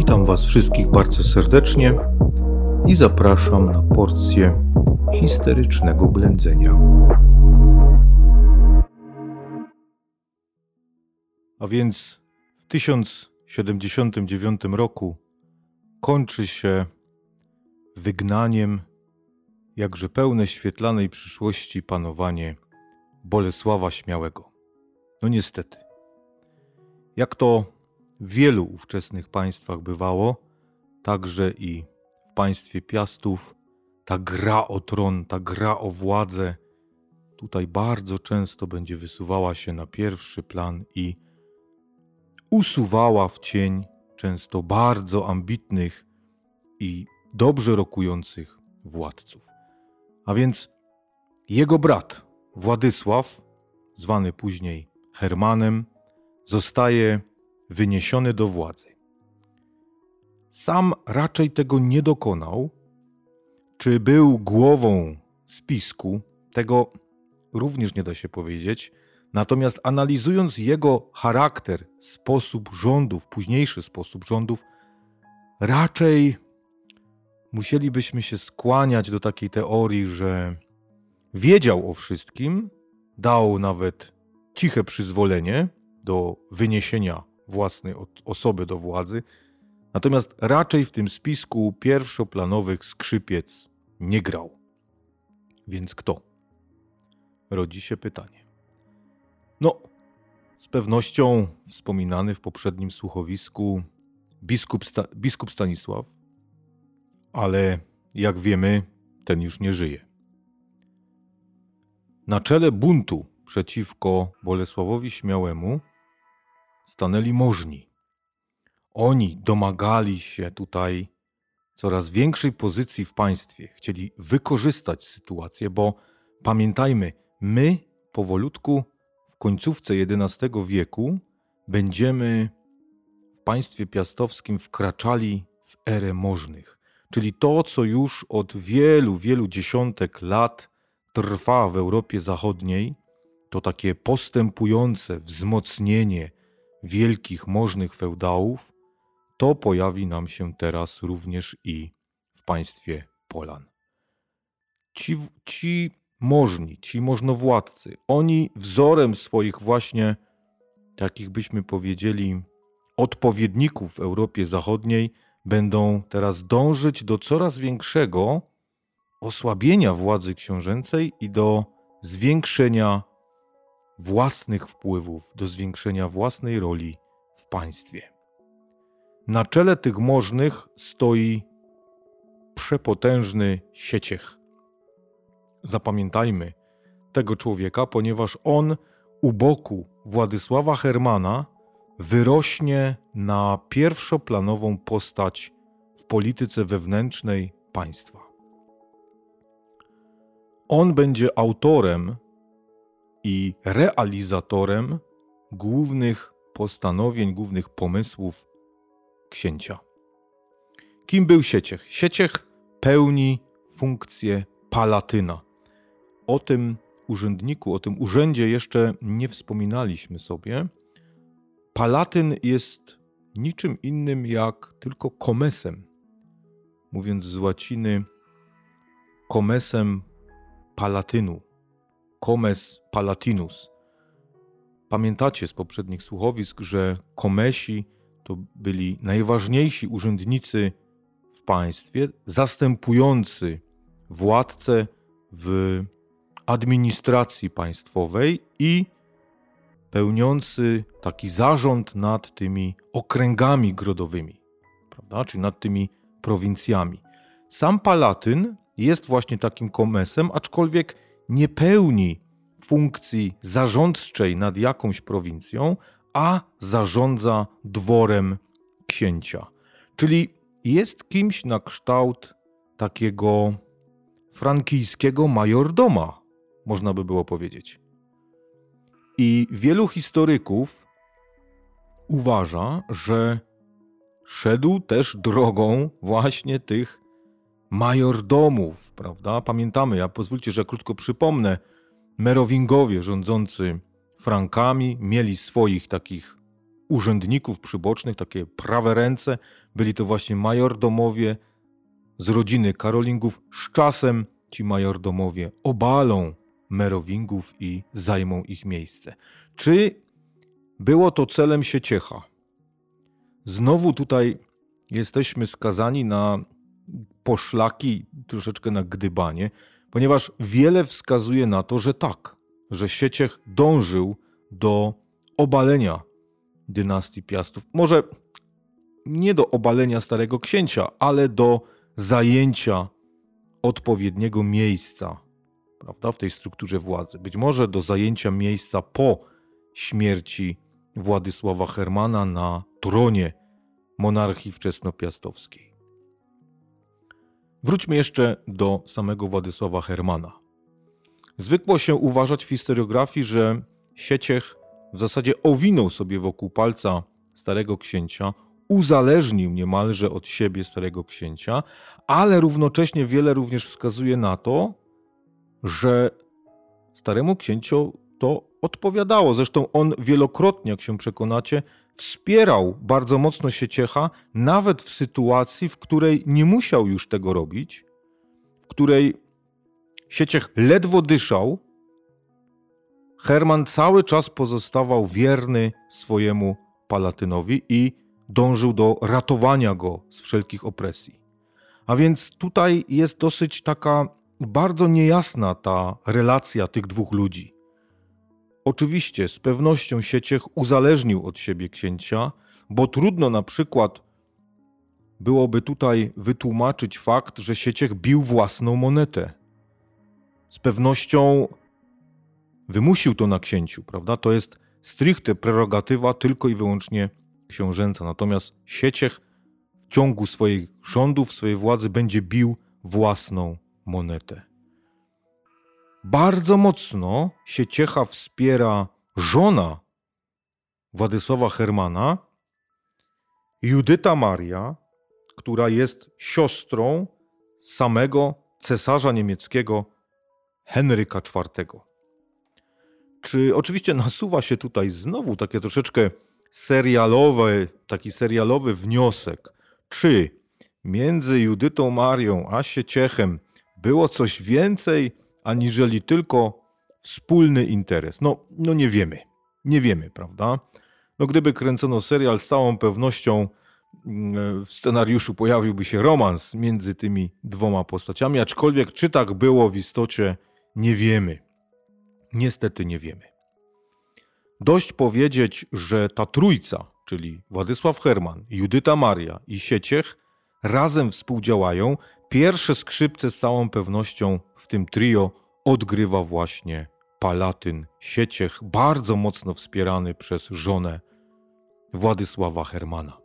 Witam Was wszystkich bardzo serdecznie i zapraszam na porcję histerycznego blędzenia. A więc w 1079 roku kończy się wygnaniem jakże pełne świetlanej przyszłości panowanie Bolesława Śmiałego. No niestety. Jak to w wielu ówczesnych państwach bywało, także i w państwie Piastów, ta gra o tron, ta gra o władzę tutaj bardzo często będzie wysuwała się na pierwszy plan i usuwała w cień często bardzo ambitnych i dobrze rokujących władców. A więc jego brat Władysław, zwany później Hermanem, zostaje wyniesiony do władzy. Sam raczej tego nie dokonał. Czy był głową spisku, tego również nie da się powiedzieć. Natomiast analizując jego charakter, sposób rządów, późniejszy sposób rządów, raczej musielibyśmy się skłaniać do takiej teorii, że wiedział o wszystkim, dał nawet ciche przyzwolenie do wyniesienia własnej osoby do władzy, natomiast raczej w tym spisku pierwszoplanowych skrzypiec nie grał. Więc kto? Rodzi się pytanie. No, z pewnością wspominany w poprzednim słuchowisku biskup, Sta biskup Stanisław, ale jak wiemy, ten już nie żyje. Na czele buntu przeciwko Bolesławowi Śmiałemu stanęli możni. Oni domagali się tutaj coraz większej pozycji w państwie, chcieli wykorzystać sytuację, bo pamiętajmy, my powolutku w końcówce XI wieku będziemy w państwie piastowskim wkraczali w erę możnych. Czyli to, co już od wielu, wielu dziesiątek lat trwa w Europie Zachodniej, to takie postępujące wzmocnienie wielkich możnych feudałów, to pojawi nam się teraz również i w państwie Polan. Ci, ci możni, ci możnowładcy, oni wzorem swoich właśnie, takich byśmy powiedzieli, odpowiedników w Europie Zachodniej, będą teraz dążyć do coraz większego osłabienia władzy książęcej i do zwiększenia własnych wpływów, do zwiększenia własnej roli w państwie. Na czele tych możnych stoi przepotężny Sieciech. Zapamiętajmy tego człowieka, ponieważ on u boku Władysława Hermana wyrośnie na pierwszoplanową postać w polityce wewnętrznej państwa. On będzie autorem i realizatorem głównych postanowień, głównych pomysłów księcia. Kim był Sieciech? Sieciech pełni funkcję palatyna. O tym urzędniku, o tym urzędzie jeszcze nie wspominaliśmy sobie. Palatyn jest niczym innym jak tylko komesem. Mówiąc z łaciny, komesem palatynu, comes palatinus. Pamiętacie z poprzednich słuchowisk, że komesi to byli najważniejsi urzędnicy w państwie, zastępujący władcę w administracji państwowej i pełniący taki zarząd nad tymi okręgami grodowymi, prawda? czyli nad tymi prowincjami. Sam Palatyn jest właśnie takim komesem, aczkolwiek nie pełni funkcji zarządczej nad jakąś prowincją, a zarządza dworem księcia. Czyli jest kimś na kształt takiego frankijskiego majordoma, można by było powiedzieć. I wielu historyków uważa, że szedł też drogą właśnie tych majordomów, prawda? Pamiętamy, ja pozwólcie, że krótko przypomnę, Merowingowie rządzący Frankami mieli swoich takich urzędników przybocznych, takie prawe ręce. Byli to właśnie majordomowie z rodziny Karolingów. Z czasem ci majordomowie obalą Merowingów i zajmą ich miejsce. Czy było to celem Sieciecha? Znowu tutaj jesteśmy skazani na poszlaki, troszeczkę na gdybanie, ponieważ wiele wskazuje na to, że tak, że Sieciech dążył do obalenia dynastii Piastów. Może nie do obalenia Starego Księcia, ale do zajęcia odpowiedniego miejsca prawda, w tej strukturze władzy. Być może do zajęcia miejsca po śmierci Władysława Hermana na tronie monarchii wczesnopiastowskiej. Wróćmy jeszcze do samego Władysława Hermana. Zwykło się uważać w historiografii, że Sieciech w zasadzie owinął sobie wokół palca starego księcia, uzależnił niemalże od siebie starego księcia, ale równocześnie wiele również wskazuje na to, że staremu księciu to odpowiadało. Zresztą on wielokrotnie, jak się przekonacie, wspierał bardzo mocno Sieciecha, nawet w sytuacji, w której nie musiał już tego robić, w której Sieciech ledwo dyszał, Herman cały czas pozostawał wierny swojemu Palatynowi i dążył do ratowania go z wszelkich opresji. A więc tutaj jest dosyć taka bardzo niejasna ta relacja tych dwóch ludzi. Oczywiście z pewnością Sieciech uzależnił od siebie księcia, bo trudno na przykład byłoby tutaj wytłumaczyć fakt, że Sieciech bił własną monetę. Z pewnością wymusił to na księciu, prawda? To jest stricte prerogatywa tylko i wyłącznie książęca. Natomiast Sieciech w ciągu swoich rządów, swojej władzy będzie bił własną monetę. Bardzo mocno Sieciecha wspiera żona Władysława Hermana, Judyta Maria, która jest siostrą samego cesarza niemieckiego Henryka IV. Czy oczywiście nasuwa się tutaj znowu takie troszeczkę serialowy, taki serialowy wniosek, czy między Judytą Marią a Sieciechem było coś więcej aniżeli tylko wspólny interes? No, no nie wiemy. Nie wiemy, prawda? No gdyby kręcono serial, z całą pewnością mm, w scenariuszu pojawiłby się romans między tymi dwoma postaciami, aczkolwiek czy tak było w istocie, nie wiemy. Niestety nie wiemy. Dość powiedzieć, że ta trójca, czyli Władysław Herman, Judyta Maria i Sieciech, razem współdziałają. Pierwsze skrzypce z całą pewnością w tym trio odgrywa właśnie Palatyn Sieciech, bardzo mocno wspierany przez żonę Władysława Hermana.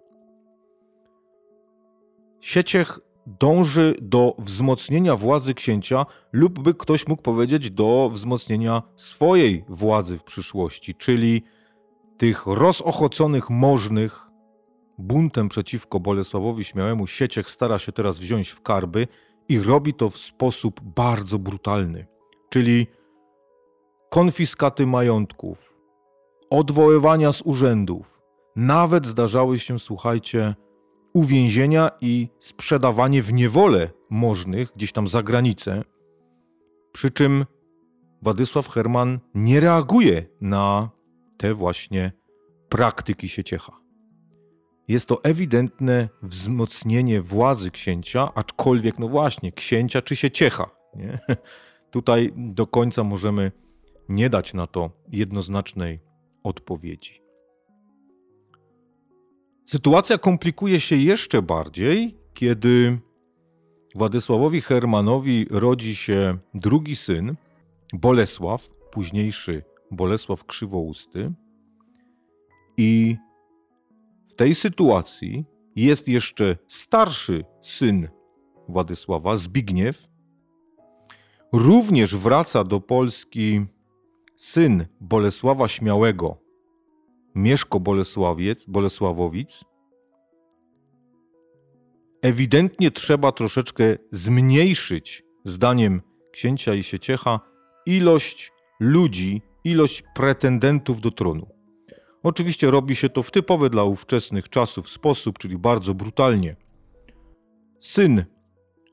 Sieciech dąży do wzmocnienia władzy księcia, lub by ktoś mógł powiedzieć, do wzmocnienia swojej władzy w przyszłości, czyli tych rozochoconych możnych buntem przeciwko Bolesławowi Śmiałemu Sieciech stara się teraz wziąć w karby i robi to w sposób bardzo brutalny, czyli konfiskaty majątków, odwoływania z urzędów, nawet zdarzały się, słuchajcie, uwięzienia i sprzedawanie w niewolę możnych gdzieś tam za granicę. Przy czym Władysław Herman nie reaguje na te właśnie praktyki Sieciecha. Jest to ewidentne wzmocnienie władzy księcia, aczkolwiek, no właśnie, księcia czy Sieciecha. Nie? Tutaj do końca możemy nie dać na to jednoznacznej odpowiedzi. Sytuacja komplikuje się jeszcze bardziej, kiedy Władysławowi Hermanowi rodzi się drugi syn, Bolesław, późniejszy Bolesław Krzywousty. I w tej sytuacji jest jeszcze starszy syn Władysława, Zbigniew. Również wraca do Polski syn Bolesława Śmiałego, Mieszko Bolesławiec, Bolesławowic, ewidentnie trzeba troszeczkę zmniejszyć, zdaniem księcia i Sieciecha, ilość ludzi, ilość pretendentów do tronu. Oczywiście robi się to w typowy dla ówczesnych czasów sposób, czyli bardzo brutalnie. Syn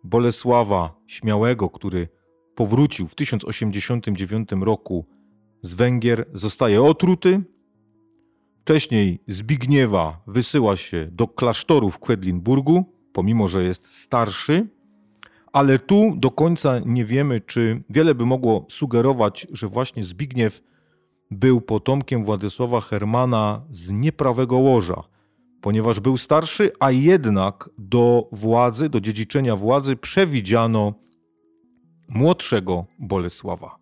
Bolesława Śmiałego, który powrócił w 1089 roku z Węgier, zostaje otruty. Wcześniej Zbigniewa wysyła się do klasztoru w Kwedlinburgu, pomimo że jest starszy, ale tu do końca nie wiemy, czy wiele by mogło sugerować, że właśnie Zbigniew był potomkiem Władysława Hermana z nieprawego łoża, ponieważ był starszy, a jednak do władzy, do dziedziczenia władzy przewidziano młodszego Bolesława.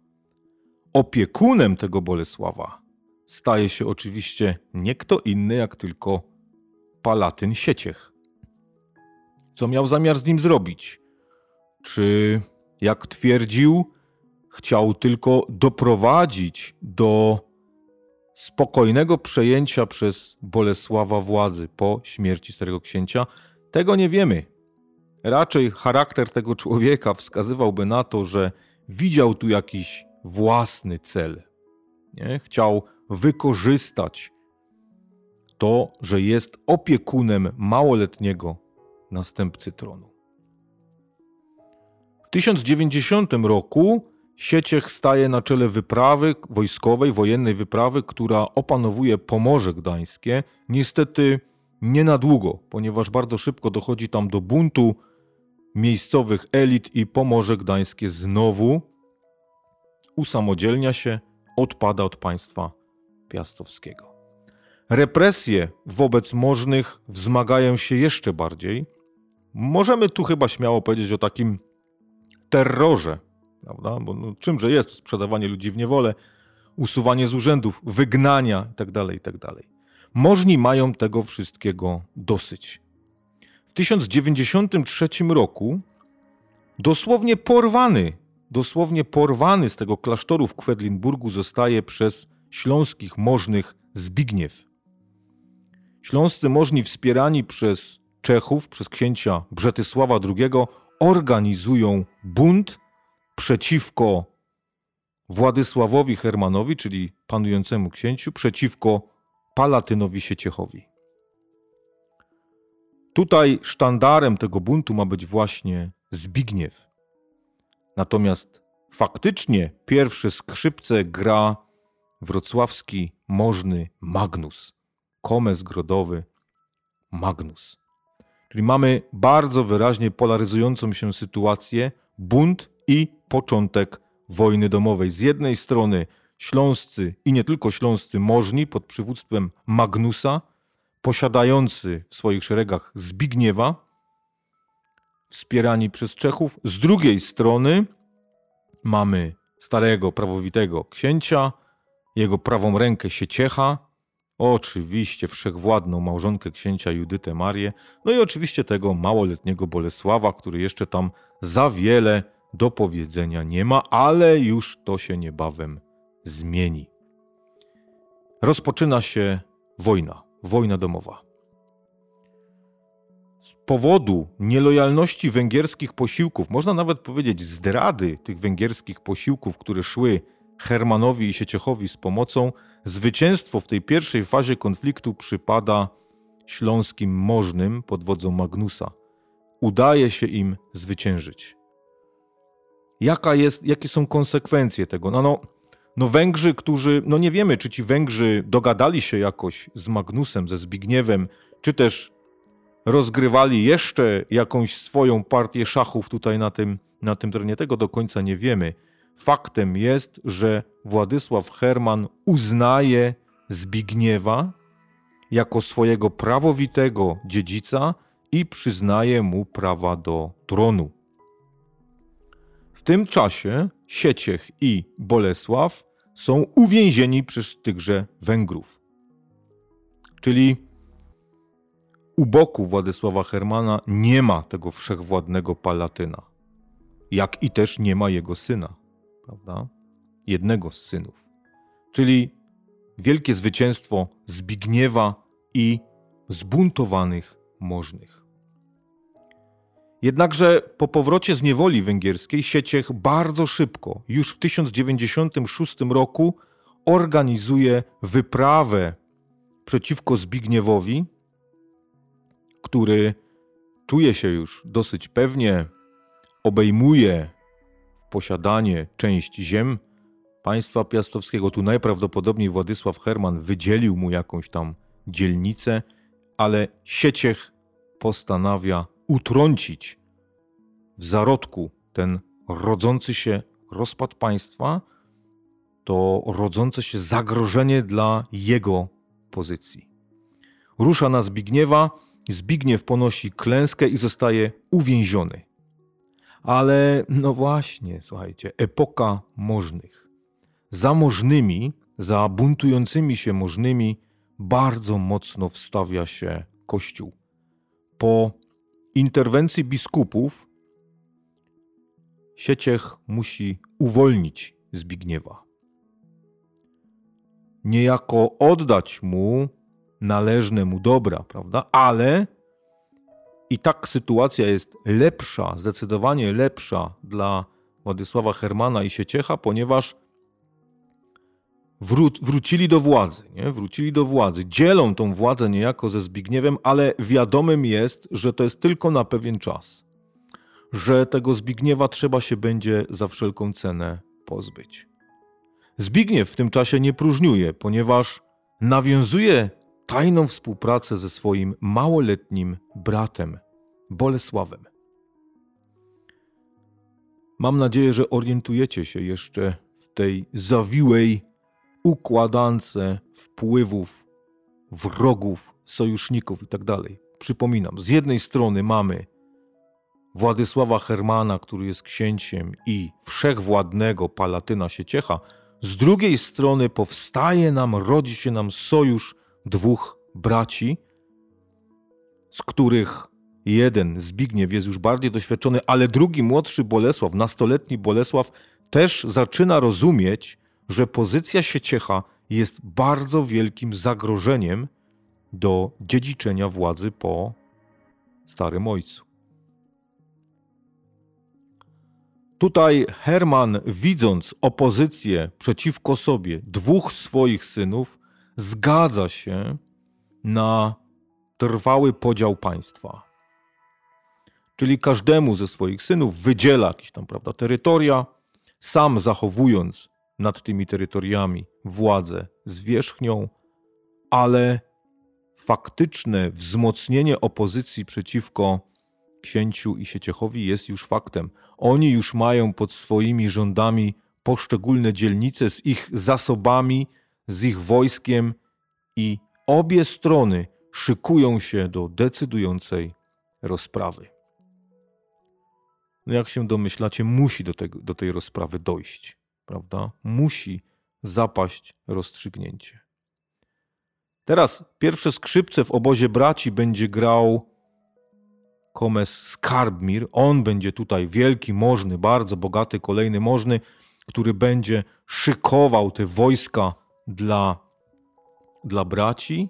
Opiekunem tego Bolesława staje się oczywiście nie kto inny, jak tylko Palatyn Sieciech. Co miał zamiar z nim zrobić? Czy, jak twierdził, chciał tylko doprowadzić do spokojnego przejęcia przez Bolesława władzy po śmierci starego księcia? Tego nie wiemy. Raczej charakter tego człowieka wskazywałby na to, że widział tu jakiś własny cel. Nie? Chciał wykorzystać to, że jest opiekunem małoletniego następcy tronu. W 1090 roku Sieciech staje na czele wyprawy wojskowej, wojennej wyprawy, która opanowuje Pomorze Gdańskie. Niestety nie na długo, ponieważ bardzo szybko dochodzi tam do buntu miejscowych elit i Pomorze Gdańskie znowu usamodzielnia się, odpada od państwa piastowskiego. Represje wobec możnych wzmagają się jeszcze bardziej. Możemy tu chyba śmiało powiedzieć o takim terrorze, prawda? Bo no, czymże jest sprzedawanie ludzi w niewolę, usuwanie z urzędów, wygnania itd., tak itd. Tak Możni mają tego wszystkiego dosyć. W 1093 roku dosłownie porwany, dosłownie porwany z tego klasztoru w Kwedlinburgu zostaje przez śląskich możnych Zbigniew. Śląscy możni wspierani przez Czechów, przez księcia Brzetysława II organizują bunt przeciwko Władysławowi Hermanowi, czyli panującemu księciu, przeciwko Palatynowi Sieciechowi. Tutaj sztandarem tego buntu ma być właśnie Zbigniew. Natomiast faktycznie pierwsze skrzypce gra wrocławski możny Magnus, komes grodowy Magnus. Czyli mamy bardzo wyraźnie polaryzującą się sytuację, bunt i początek wojny domowej. Z jednej strony śląscy i nie tylko śląscy możni pod przywództwem Magnusa, posiadający w swoich szeregach Zbigniewa, wspierani przez Czechów. Z drugiej strony mamy starego, prawowitego księcia, jego prawą rękę Sieciecha, oczywiście wszechwładną małżonkę księcia Judytę Marię, no i oczywiście tego małoletniego Bolesława, który jeszcze tam za wiele do powiedzenia nie ma, ale już to się niebawem zmieni. Rozpoczyna się wojna wojna domowa. Z powodu nielojalności węgierskich posiłków, można nawet powiedzieć zdrady tych węgierskich posiłków, które szły Hermanowi i Sieciechowi z pomocą, zwycięstwo w tej pierwszej fazie konfliktu przypada śląskim możnym pod wodzą Magnusa. Udaje się im zwyciężyć. Jaka jest, jakie są konsekwencje tego? No, no, no Węgrzy, którzy, no nie wiemy, czy ci Węgrzy dogadali się jakoś z Magnusem, ze Zbigniewem, czy też rozgrywali jeszcze jakąś swoją partię szachów tutaj na tym, na tym terenie. Tego do końca nie wiemy. Faktem jest, że Władysław Herman uznaje Zbigniewa jako swojego prawowitego dziedzica i przyznaje mu prawa do tronu. W tym czasie Sieciech i Bolesław są uwięzieni przez tychże Węgrów. Czyli u boku Władysława Hermana nie ma tego wszechwładnego Palatyna, jak i też nie ma jego syna, prawda? Jednego z synów. Czyli wielkie zwycięstwo Zbigniewa i zbuntowanych możnych. Jednakże po powrocie z niewoli węgierskiej Sieciech bardzo szybko, już w 1096 roku, organizuje wyprawę przeciwko Zbigniewowi, który czuje się już dosyć pewnie, obejmuje posiadanie część ziem państwa piastowskiego. Tu najprawdopodobniej Władysław Herman wydzielił mu jakąś tam dzielnicę, ale Sieciech postanawia utrącić w zarodku ten rodzący się rozpad państwa, to rodzące się zagrożenie dla jego pozycji. Rusza na Zbigniewa, Zbigniew ponosi klęskę i zostaje uwięziony. Ale no właśnie, słuchajcie, epoka możnych. Za możnymi, za buntującymi się możnymi bardzo mocno wstawia się Kościół. Po interwencji biskupów Sieciech musi uwolnić Zbigniewa. Niejako oddać mu należne mu dobra, prawda? Ale i tak sytuacja jest lepsza, zdecydowanie lepsza dla Władysława Hermana i Sieciecha, ponieważ wró wrócili do władzy, nie? wrócili do władzy. Dzielą tą władzę niejako ze Zbigniewem, ale wiadomym jest, że to jest tylko na pewien czas. Że tego Zbigniewa trzeba się będzie za wszelką cenę pozbyć. Zbigniew w tym czasie nie próżniuje, ponieważ nawiązuje tajną współpracę ze swoim małoletnim bratem Bolesławem. Mam nadzieję, że orientujecie się jeszcze w tej zawiłej układance wpływów, wrogów, sojuszników itd. Tak Przypominam, z jednej strony mamy Władysława Hermana, który jest księciem i wszechwładnego Palatyna Sieciecha, z drugiej strony powstaje nam, rodzi się nam sojusz dwóch braci, z których jeden, Zbigniew, jest już bardziej doświadczony, ale drugi, młodszy Bolesław, nastoletni Bolesław, też zaczyna rozumieć, że pozycja Sieciecha jest bardzo wielkim zagrożeniem do dziedziczenia władzy po starym ojcu. Tutaj Herman, widząc opozycję przeciwko sobie dwóch swoich synów, zgadza się na trwały podział państwa. Czyli każdemu ze swoich synów wydziela jakieś tam prawda, terytoria, sam zachowując nad tymi terytoriami władzę zwierzchnią, ale faktyczne wzmocnienie opozycji przeciwko księciu i Sieciechowi jest już faktem. Oni już mają pod swoimi rządami poszczególne dzielnice z ich zasobami, z ich wojskiem i obie strony szykują się do decydującej rozprawy. No jak się domyślacie, musi do, tego, do tej rozprawy dojść, prawda? Musi zapaść rozstrzygnięcie. Teraz pierwsze skrzypce w obozie braci będzie grał Komes Skarbmir. On będzie tutaj wielki, możny, bardzo bogaty, kolejny możny, który będzie szykował te wojska dla, dla braci.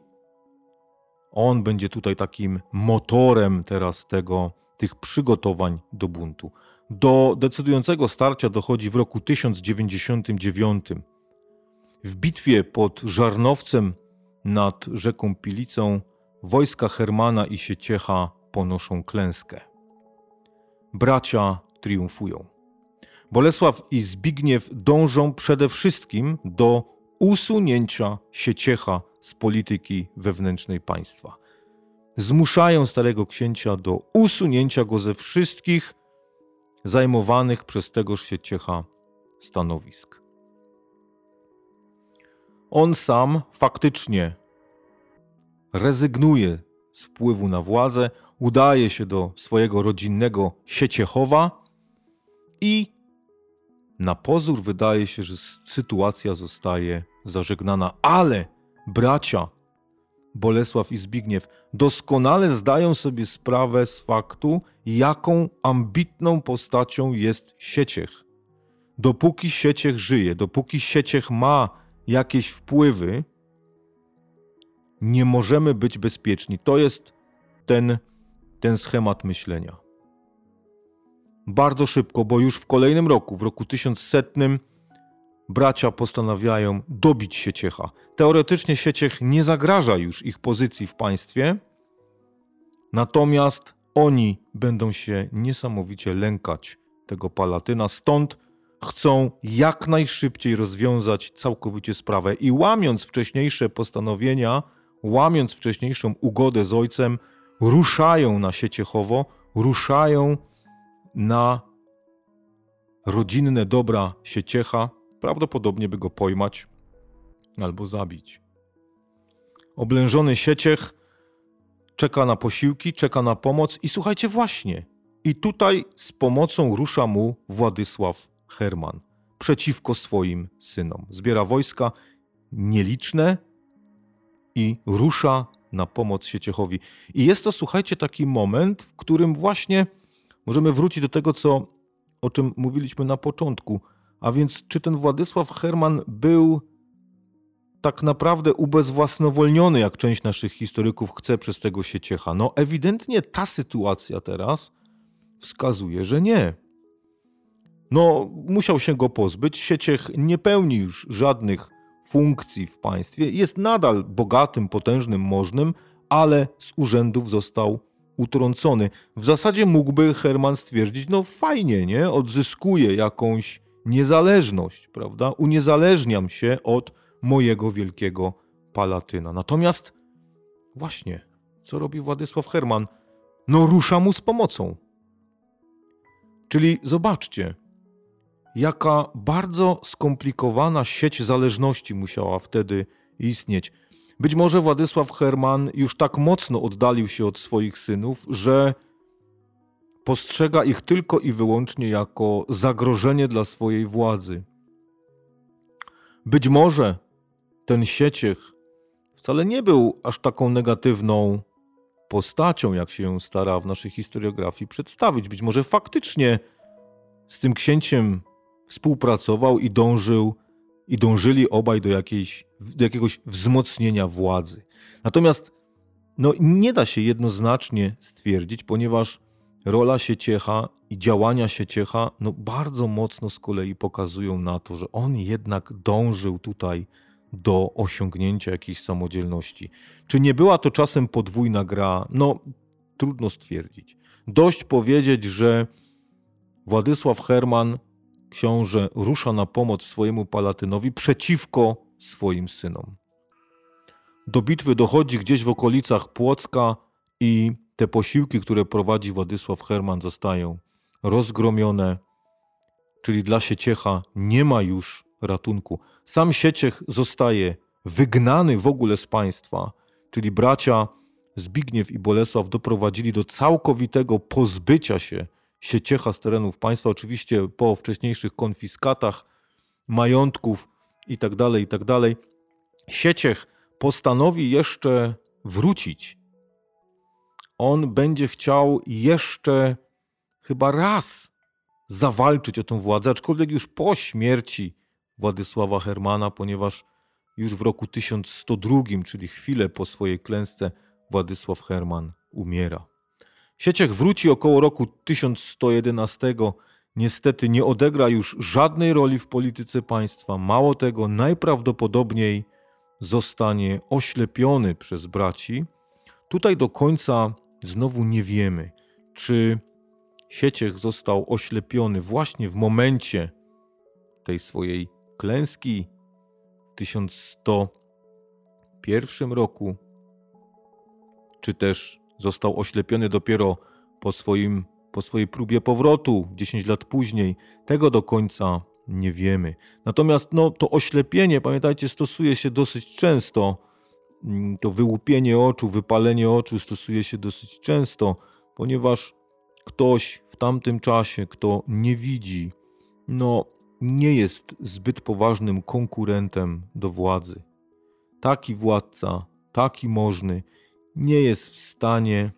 On będzie tutaj takim motorem teraz tego, tych przygotowań do buntu. Do decydującego starcia dochodzi w roku 1099. W bitwie pod Żarnowcem nad rzeką Pilicą wojska Hermana i Sieciecha ponoszą klęskę. Bracia triumfują. Bolesław i Zbigniew dążą przede wszystkim do usunięcia Sieciecha z polityki wewnętrznej państwa. Zmuszają starego księcia do usunięcia go ze wszystkich zajmowanych przez tegoż Sieciecha stanowisk. On sam faktycznie rezygnuje z wpływu na władzę, udaje się do swojego rodzinnego Sieciechowa i na pozór wydaje się, że sytuacja zostaje zażegnana, ale bracia Bolesław i Zbigniew doskonale zdają sobie sprawę z faktu, jaką ambitną postacią jest Sieciech. Dopóki Sieciech żyje, dopóki Sieciech ma jakieś wpływy, nie możemy być bezpieczni. To jest ten, ten schemat myślenia. Bardzo szybko, bo już w kolejnym roku, w roku 1100, bracia postanawiają dobić Sieciecha. Teoretycznie Sieciech nie zagraża już ich pozycji w państwie, natomiast oni będą się niesamowicie lękać tego Palatyna, stąd chcą jak najszybciej rozwiązać całkowicie sprawę i łamiąc wcześniejsze postanowienia, łamiąc wcześniejszą ugodę z ojcem, ruszają na Sieciechowo, ruszają na rodzinne dobra Sieciecha, prawdopodobnie by go pojmać albo zabić. Oblężony Sieciech czeka na posiłki, czeka na pomoc i słuchajcie właśnie, i tutaj z pomocą rusza mu Władysław Herman przeciwko swoim synom. Zbiera wojska nieliczne i rusza na pomoc Sieciechowi. I jest to, słuchajcie, taki moment, w którym właśnie możemy wrócić do tego, co, o czym mówiliśmy na początku. A więc, czy ten Władysław Herman był tak naprawdę ubezwłasnowolniony, jak część naszych historyków chce przez tego Sieciecha? No, ewidentnie ta sytuacja teraz wskazuje, że nie. No, musiał się go pozbyć. Sieciech nie pełni już żadnych funkcji w państwie. Jest nadal bogatym, potężnym, możnym, ale z urzędów został utrącony. W zasadzie mógłby Herman stwierdzić, no fajnie, nie? Odzyskuję jakąś niezależność, prawda? Uniezależniam się od mojego wielkiego palatyna. Natomiast właśnie, co robi Władysław Herman? No rusza mu z pomocą. Czyli zobaczcie, jaka bardzo skomplikowana sieć zależności musiała wtedy istnieć. Być może Władysław Herman już tak mocno oddalił się od swoich synów, że postrzega ich tylko i wyłącznie jako zagrożenie dla swojej władzy. Być może ten Sieciech wcale nie był aż taką negatywną postacią, jak się ją stara w naszej historiografii przedstawić. Być może faktycznie z tym księciem współpracował i dążył, i dążyli obaj do, jakiejś, do jakiegoś wzmocnienia władzy. Natomiast no, nie da się jednoznacznie stwierdzić, ponieważ rola Sieciecha i działania Sieciecha no, bardzo mocno z kolei pokazują na to, że on jednak dążył tutaj do osiągnięcia jakiejś samodzielności. Czy nie była to czasem podwójna gra? No, trudno stwierdzić. Dość powiedzieć, że Władysław Herman, książę, rusza na pomoc swojemu Palatynowi przeciwko swoim synom. Do bitwy dochodzi gdzieś w okolicach Płocka i te posiłki, które prowadzi Władysław Herman, zostają rozgromione, czyli dla Sieciecha nie ma już ratunku. Sam Sieciech zostaje wygnany w ogóle z państwa, czyli bracia Zbigniew i Bolesław doprowadzili do całkowitego pozbycia się Sieciecha z terenów państwa, oczywiście po wcześniejszych konfiskatach majątków itd., tak itd. Tak Sieciech postanowi jeszcze wrócić. On będzie chciał jeszcze chyba raz zawalczyć o tę władzę, aczkolwiek już po śmierci Władysława Hermana, ponieważ już w roku 1102, czyli chwilę po swojej klęsce, Władysław Herman umiera. Sieciech wróci około roku 1111. Niestety nie odegra już żadnej roli w polityce państwa. Mało tego, najprawdopodobniej zostanie oślepiony przez braci. Tutaj do końca znowu nie wiemy, czy Sieciech został oślepiony właśnie w momencie tej swojej klęski w 1101 roku, czy też został oślepiony dopiero po, swoim, po swojej próbie powrotu 10 lat później. Tego do końca nie wiemy. Natomiast no, to oślepienie, pamiętajcie, stosuje się dosyć często. Mm, to wyłupienie oczu, wypalenie oczu stosuje się dosyć często, ponieważ ktoś w tamtym czasie, kto nie widzi, no nie jest zbyt poważnym konkurentem do władzy. Taki władca, taki możny, nie jest w stanie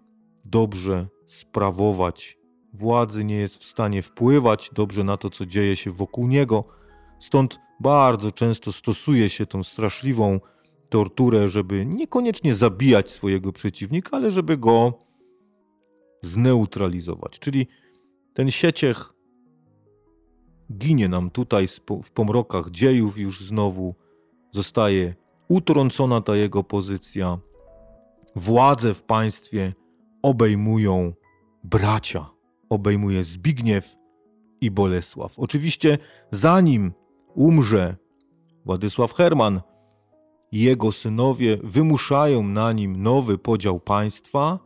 dobrze sprawować władzy, nie jest w stanie wpływać dobrze na to, co dzieje się wokół niego. Stąd bardzo często stosuje się tą straszliwą torturę, żeby niekoniecznie zabijać swojego przeciwnika, ale żeby go zneutralizować. Czyli ten sieciech ginie nam tutaj w pomrokach dziejów już znowu, zostaje utrącona ta jego pozycja. Władzę w państwie obejmują bracia, obejmuje Zbigniew i Bolesław. Oczywiście zanim umrze Władysław Herman, jego synowie wymuszają na nim nowy podział państwa,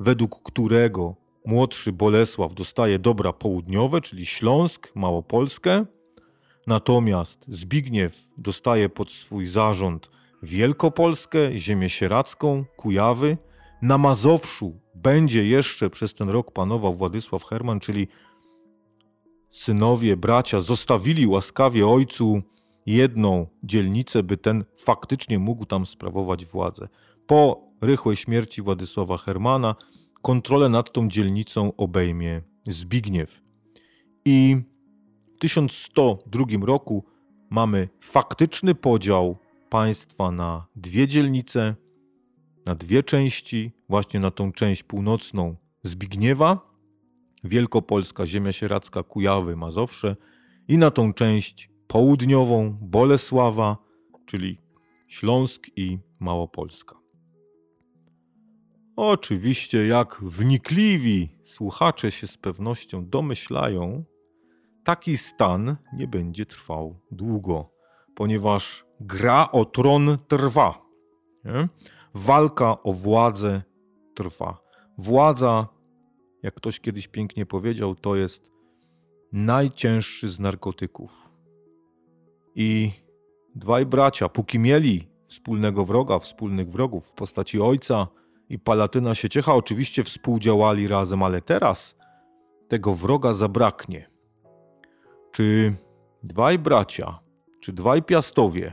według którego młodszy Bolesław dostaje dobra południowe, czyli Śląsk, Małopolskę, natomiast Zbigniew dostaje pod swój zarząd Wielkopolskę, ziemię sieradzką, Kujawy. Na Mazowszu będzie jeszcze przez ten rok panował Władysław Herman, czyli synowie, bracia zostawili łaskawie ojcu jedną dzielnicę, by ten faktycznie mógł tam sprawować władzę. Po rychłej śmierci Władysława Hermana kontrolę nad tą dzielnicą obejmie Zbigniew. I w 1102 roku mamy faktyczny podział państwa na dwie dzielnice, na dwie części, właśnie na tą część północną Zbigniewa, Wielkopolska, Ziemia Sieradzka, Kujawy, Mazowsze i na tą część południową Bolesława, czyli Śląsk i Małopolska. Oczywiście, jak wnikliwi słuchacze się z pewnością domyślają, taki stan nie będzie trwał długo, ponieważ gra o tron trwa. Nie? Walka o władzę trwa. Władza, jak ktoś kiedyś pięknie powiedział, to jest najcięższy z narkotyków. I dwaj bracia, póki mieli wspólnego wroga, wspólnych wrogów w postaci ojca i Palatyna Sieciecha, oczywiście współdziałali razem, ale teraz tego wroga zabraknie. Czy dwaj bracia, czy dwaj piastowie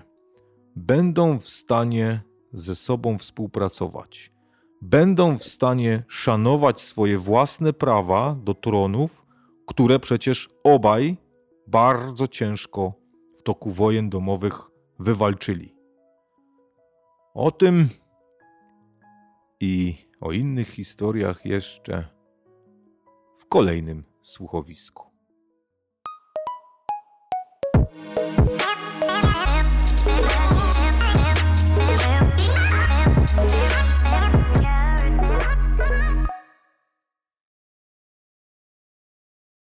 będą w stanie ze sobą współpracować? Będą w stanie szanować swoje własne prawa do tronów, które przecież obaj bardzo ciężko w toku wojen domowych wywalczyli. O tym i o innych historiach jeszcze w kolejnym słuchowisku.